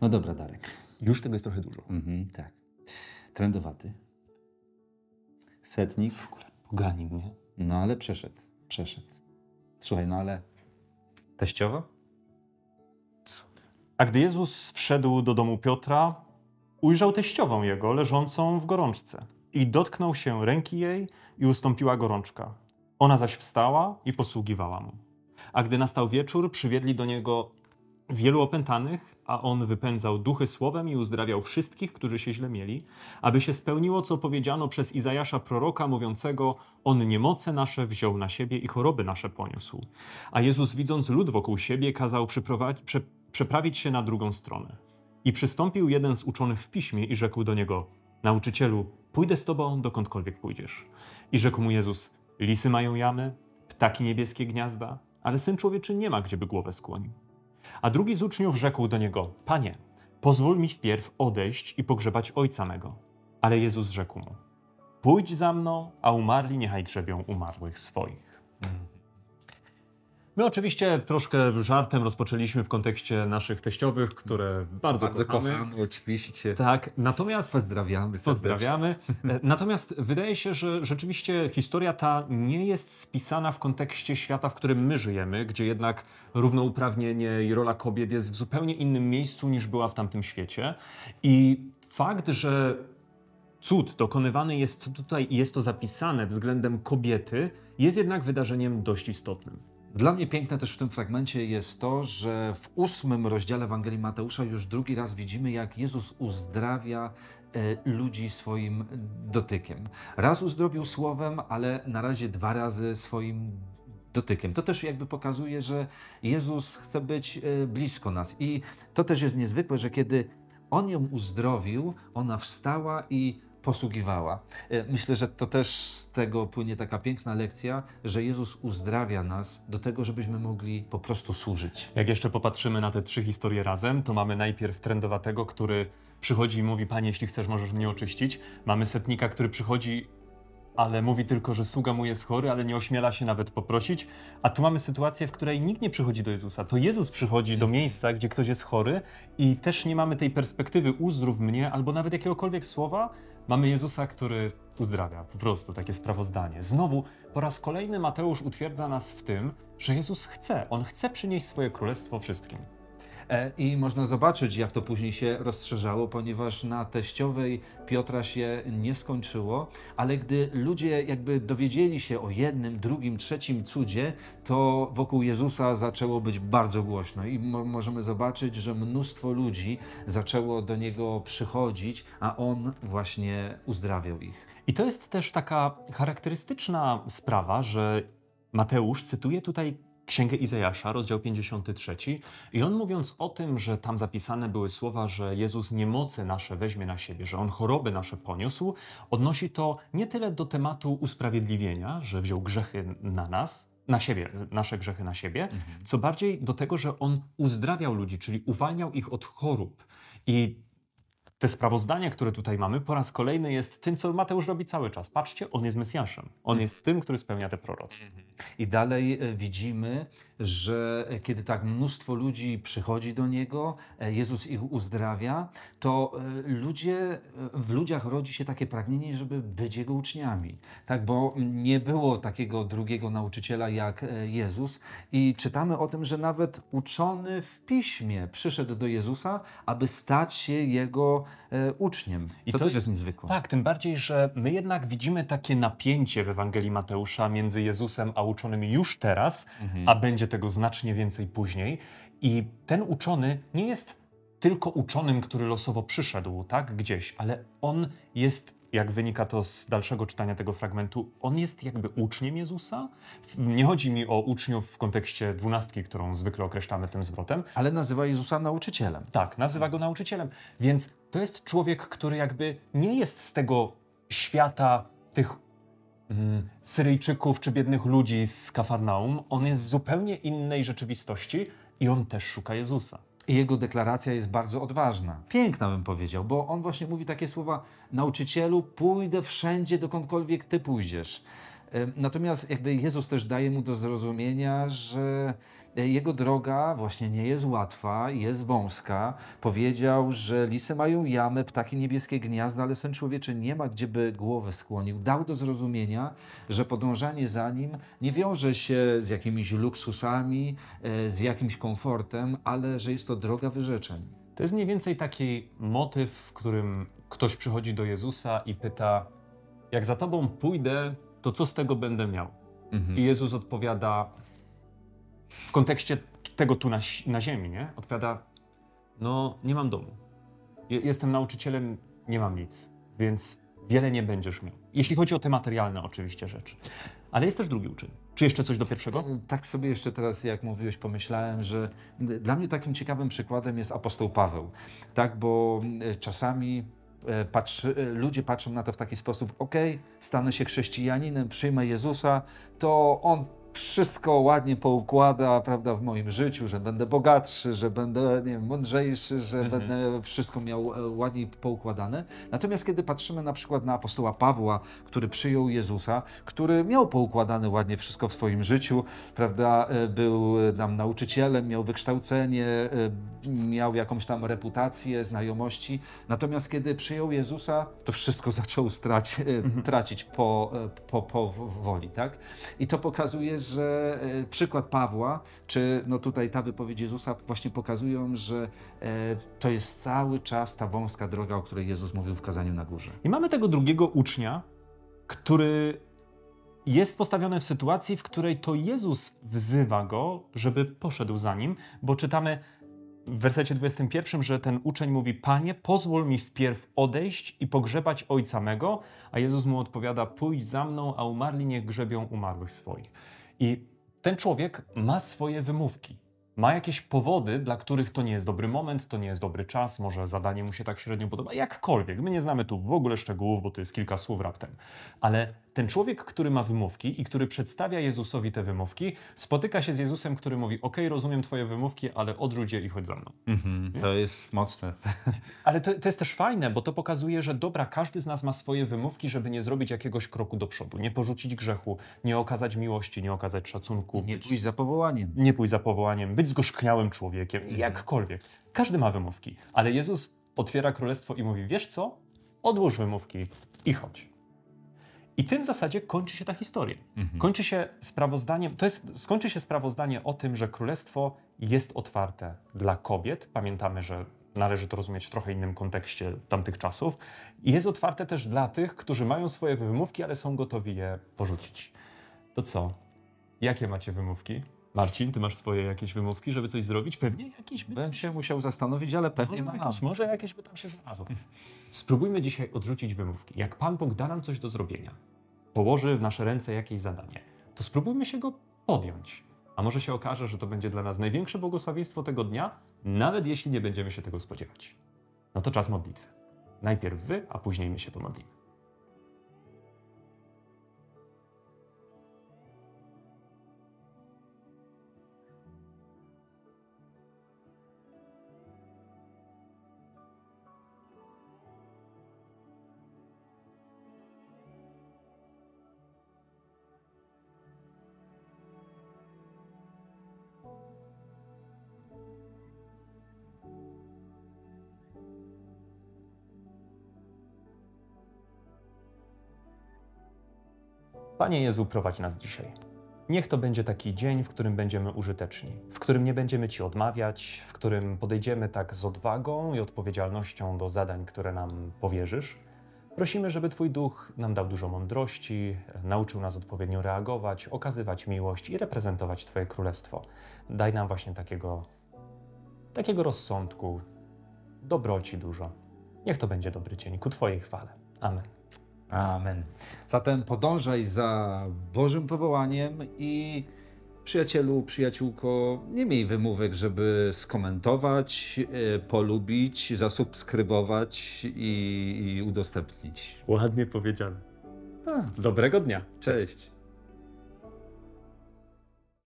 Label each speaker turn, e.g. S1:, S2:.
S1: No dobra, Darek.
S2: Już tego jest trochę dużo.
S1: Mhm, tak. Trendowaty. Setnik.
S2: W ogóle poganin, nie?
S1: No ale przeszedł. Przeszedł. Słuchaj, no ale teściowa?
S2: Co? A gdy Jezus wszedł do domu Piotra, ujrzał teściową jego leżącą w gorączce i dotknął się ręki jej i ustąpiła gorączka. Ona zaś wstała i posługiwała mu. A gdy nastał wieczór, przywiedli do niego wielu opętanych, a on wypędzał duchy słowem i uzdrawiał wszystkich, którzy się źle mieli, aby się spełniło, co powiedziano przez Izajasza proroka, mówiącego: On niemoce nasze wziął na siebie i choroby nasze poniósł. A Jezus, widząc lud wokół siebie, kazał prze, przeprawić się na drugą stronę. I przystąpił jeden z uczonych w piśmie i rzekł do niego: Nauczycielu, pójdę z tobą dokądkolwiek pójdziesz. I rzekł mu Jezus: Lisy mają jamy, ptaki niebieskie gniazda, ale syn człowieczy nie ma, gdzieby głowę skłonił. A drugi z uczniów rzekł do niego: Panie, pozwól mi wpierw odejść i pogrzebać ojca mego. Ale Jezus rzekł mu: Pójdź za mną, a umarli niechaj grzebią umarłych swoich. My oczywiście troszkę żartem rozpoczęliśmy w kontekście naszych teściowych, które bardzo, kochamy.
S1: oczywiście.
S2: Tak, natomiast
S1: Pozdrawiamy. serdecznie.
S2: Pozdrawiamy. E, Natomiast wydaje się, że rzeczywiście historia ta nie jest spisana w kontekście świata, w którym my żyjemy, gdzie jednak równouprawnienie i rola kobiet jest w zupełnie innym miejscu niż była w tamtym świecie. I fakt, że cud dokonywany jest tutaj i jest to zapisane względem kobiety, jest jednak wydarzeniem dość istotnym.
S1: Dla mnie piękne też w tym fragmencie jest to, że w ósmym rozdziale Ewangelii Mateusza już drugi raz widzimy, jak Jezus uzdrawia e, ludzi swoim dotykiem. Raz uzdrowił słowem, ale na razie dwa razy swoim dotykiem. To też jakby pokazuje, że Jezus chce być e, blisko nas. I to też jest niezwykłe, że kiedy On ją uzdrowił, ona wstała i posługiwała. E, Myślę, że to też z tego płynie taka piękna lekcja, że Jezus uzdrawia nas do tego, żebyśmy mogli po prostu służyć.
S2: Jak jeszcze popatrzymy na te trzy historie razem, to mamy najpierw trendowatego, który przychodzi i mówi: Panie, jeśli chcesz, możesz mnie oczyścić. Mamy setnika, który przychodzi, ale mówi tylko, że sługa mu jest chory, ale nie ośmiela się nawet poprosić. A tu mamy sytuację, w której nikt nie przychodzi do Jezusa. To Jezus przychodzi do miejsca, gdzie ktoś jest chory, i też nie mamy tej perspektywy uzdrów mnie, albo nawet jakiegokolwiek słowa. Mamy Jezusa, który uzdrawia. Po prostu takie sprawozdanie. Znowu, po raz kolejny Mateusz utwierdza nas w tym, że Jezus chce. On chce przynieść swoje królestwo wszystkim.
S1: E, I można zobaczyć, jak to później się rozszerzało, ponieważ na teściowej Piotra się nie skończyło, ale gdy ludzie jakby dowiedzieli się o jednym, drugim, trzecim cudzie, to wokół Jezusa zaczęło być bardzo głośno i mo możemy zobaczyć, że mnóstwo ludzi zaczęło do Niego przychodzić, a On właśnie uzdrawiał ich.
S2: I to jest też taka charakterystyczna sprawa, że Mateusz cytuje tutaj Księgę Izajasza, rozdział 53, i on mówiąc o tym, że tam zapisane były słowa, że Jezus niemoce nasze weźmie na siebie, że on choroby nasze poniósł, odnosi to nie tyle do tematu usprawiedliwienia, że wziął grzechy na nas, na siebie, nasze grzechy na siebie, co bardziej do tego, że on uzdrawiał ludzi, czyli uwalniał ich od chorób. I te sprawozdanie, które tutaj mamy, po raz kolejny jest tym, co Mateusz robi cały czas. Patrzcie, on jest Mesjaszem. On jest tym, który spełnia te proroctwa.
S1: I dalej e, widzimy, że e, kiedy tak mnóstwo ludzi przychodzi do Niego, e, Jezus ich uzdrawia, to ludzie, w ludziach rodzi się takie pragnienie, żeby być Jego uczniami. Tak, bo nie było takiego drugiego nauczyciela jak Jezus i czytamy o tym, że nawet uczony w piśmie przyszedł do Jezusa, aby stać się Jego uczniem. I to,
S2: to
S1: też
S2: jest-
S1: niezwykłe.
S2: Tak, tym bardziej, że my jednak widzimy takie napięcie w Ewangelii Mateusza między Jezusem a uczonymi już teraz, a będzie tego znacznie więcej później. I ten uczony nie jest tylko uczonym, który losowo przyszedł, tak, gdzieś, ale on jest, jak wynika to z dalszego czytania tego fragmentu, on jest jakby uczniem Jezusa. Nie chodzi mi o uczniów w kontekście dwunastki, którą zwykle określamy tym zwrotem,
S1: Ale nazywa Jezusa nauczycielem.
S2: tak, nazywa go nauczycielem. Więc to jest człowiek, który jakby nie jest z tego świata tych mm, Syryjczyków czy biednych ludzi z Kafarnaum. On jest z zupełnie innej rzeczywistości i on też szuka Jezusa.
S1: Jego deklaracja jest bardzo odważna. Piękna bym powiedział, bo on właśnie mówi takie słowa: Nauczycielu, pójdę wszędzie, dokądkolwiek ty pójdziesz. Natomiast jakby Jezus też daje mu do zrozumienia, że e, jego droga właśnie nie jest łatwa, jest wąska. Powiedział, że lisy mają jamy, ptaki niebieskie gniazda, ale Syn Człowieczy nie ma gdzie by głowę skłonił. Dał do zrozumienia, że podążanie za nim nie wiąże się z jakimiś luksusami, e, z jakimś komfortem, ale że jest to droga wyrzeczeń.
S2: To jest mniej więcej taki motyw, w którym ktoś przychodzi do Jezusa i pyta: Jak za tobą pójdę, to co z tego będę miał?
S1: Mhm.
S2: I Jezus odpowiada w kontekście tego tu na, na ziemi, nie? Odpowiada: No, nie mam domu. Je- Jestem nauczycielem, nie mam nic, więc wiele nie będziesz miał. Jeśli chodzi o te materialne, oczywiście rzeczy. Ale jest też drugi uczyn. Czy jeszcze coś do pierwszego?
S1: Tak sobie jeszcze teraz, jak mówiłeś, pomyślałem, że dla mnie takim ciekawym przykładem jest apostoł Paweł. Tak, bo e, czasami e, patrzy, e, ludzie patrzą na to w taki sposób, okej, stanę się chrześcijaninem, przyjmę Jezusa, to On wszystko ładnie poukłada, prawda, w moim życiu, że będę bogatszy, że będę nie wiem, mądrzejszy, że
S2: Mhm.
S1: będę wszystko miał e, ładniej poukładane. Natomiast kiedy patrzymy na przykład na apostoła Pawła, który przyjął Jezusa, który miał poukładane ładnie wszystko w swoim życiu, prawda, e, był tam nauczycielem, miał wykształcenie, e, miał jakąś tam reputację, znajomości. Natomiast kiedy przyjął Jezusa, to wszystko zaczął strać, e, tracić po, po, po woli, tak? I to pokazuje, że e, przykład Pawła, czy no tutaj ta wypowiedź Jezusa właśnie pokazują, że e, to jest cały czas ta wąska droga, o której Jezus mówił w kazaniu na górze.
S2: I mamy tego drugiego ucznia, który jest postawiony w sytuacji, w której to Jezus wzywa go, żeby poszedł za nim, bo czytamy w wersecie 21, że ten uczeń mówi: Panie, pozwól mi wpierw odejść i pogrzebać ojca mego, a Jezus mu odpowiada: Pójdź za mną, a umarli niech grzebią umarłych swoich. I ten człowiek ma swoje wymówki. Ma jakieś powody, dla których to nie jest dobry moment, to nie jest dobry czas, może zadanie mu się tak średnio podoba, jakkolwiek. My nie znamy tu w ogóle szczegółów, bo to jest kilka słów raptem. Ale ten człowiek, który ma wymówki i który przedstawia Jezusowi te wymówki, spotyka się z Jezusem, który mówi: OK, rozumiem Twoje wymówki, ale odrzuć je i chodź za mną.
S1: To jest mocne.
S2: Ale to, to jest też fajne, bo to pokazuje, że dobra, każdy z nas ma swoje wymówki, żeby nie zrobić jakiegoś kroku do przodu, nie porzucić grzechu, nie okazać miłości, nie okazać szacunku,
S1: Nie pójść za powołaniem.
S2: nie pójść za powołaniem, być zgorzkniałym człowiekiem, jakkolwiek. Każdy ma wymówki, ale Jezus otwiera królestwo i mówi: Wiesz co? Odłóż wymówki i chodź. I tym w zasadzie kończy się ta historia. Kończy się sprawozdaniem, to jest, skończy się sprawozdanie o tym, że królestwo jest otwarte dla kobiet. Pamiętamy, że należy to rozumieć w trochę innym kontekście tamtych czasów. I jest otwarte też dla tych, którzy mają swoje wymówki, ale są gotowi je porzucić. To co? Jakie macie wymówki? Marcin, ty masz swoje jakieś wymówki, żeby coś zrobić? Pewnie jakieś by
S1: Bym się musiał zastanowić, ale pewnie
S2: może
S1: mam.
S2: jakieś, może jakieś by tam się znalazło. Spróbujmy dzisiaj odrzucić wymówki. Jak Pan Bóg da nam coś do zrobienia, położy w nasze ręce jakieś zadanie, to spróbujmy się go podjąć. A może się okaże, że to będzie dla nas największe błogosławieństwo tego dnia, nawet jeśli nie będziemy się tego spodziewać. No to czas modlitwy. Najpierw wy, a później my się pomodlimy. Panie Jezu, prowadź nas dzisiaj. Niech to będzie taki dzień, w którym będziemy użyteczni, w którym nie będziemy Ci odmawiać, w którym podejdziemy tak z odwagą i odpowiedzialnością do zadań, które nam powierzysz. Prosimy, żeby Twój duch nam dał dużo mądrości, nauczył nas odpowiednio reagować, okazywać miłość i reprezentować Twoje królestwo. Daj nam właśnie takiego, takiego rozsądku, dobroci dużo. Niech to będzie dobry dzień ku Twojej chwale. Amen.
S1: Amen. Zatem podążaj za Bożym powołaniem i przyjacielu, przyjaciółko, nie miej wymówek, żeby skomentować, e, polubić, zasubskrybować i, i udostępnić.
S2: Ładnie powiedziane.
S1: A,
S2: Dobrego dnia.
S1: cześć.